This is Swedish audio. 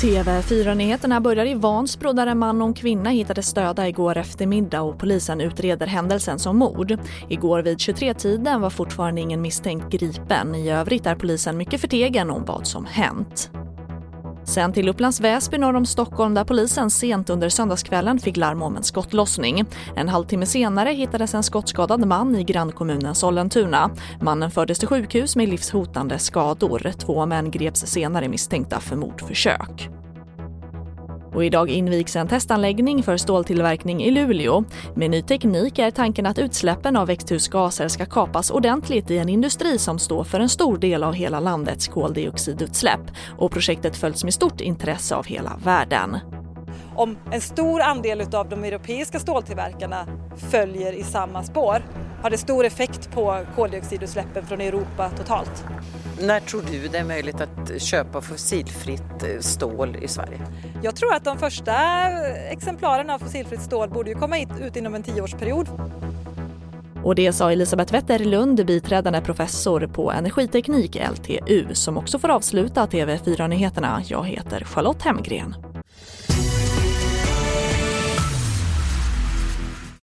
TV4-nyheterna börjar i Vansbro där en man och en kvinna hittades döda igår eftermiddag och polisen utreder händelsen som mord. Igår vid 23-tiden var fortfarande ingen misstänkt gripen. I övrigt är polisen mycket förtegen om vad som hänt. Sen till Upplands Väsby norr om Stockholm där polisen sent under söndagskvällen fick larm om en skottlossning. En halvtimme senare hittades en skottskadad man i grannkommunen Sollentuna. Mannen fördes till sjukhus med livshotande skador. Två män greps senare misstänkta för mordförsök. Och idag invigs en testanläggning för ståltillverkning i Luleå. Med ny teknik är tanken att utsläppen av växthusgaser ska kapas ordentligt i en industri som står för en stor del av hela landets koldioxidutsläpp. Och projektet följs med stort intresse av hela världen. Om en stor andel av de europeiska ståltillverkarna följer i samma spår har det stor effekt på koldioxidutsläppen från Europa totalt. När tror du det är möjligt att köpa fossilfritt eh, stål i Sverige? Jag tror att de första exemplaren av fossilfritt stål borde ju komma ut inom en tioårsperiod. Och det sa Elisabeth Wetterlund, biträdande professor på energiteknik LTU, som också får avsluta TV4-nyheterna. Jag heter Charlotte Hemgren.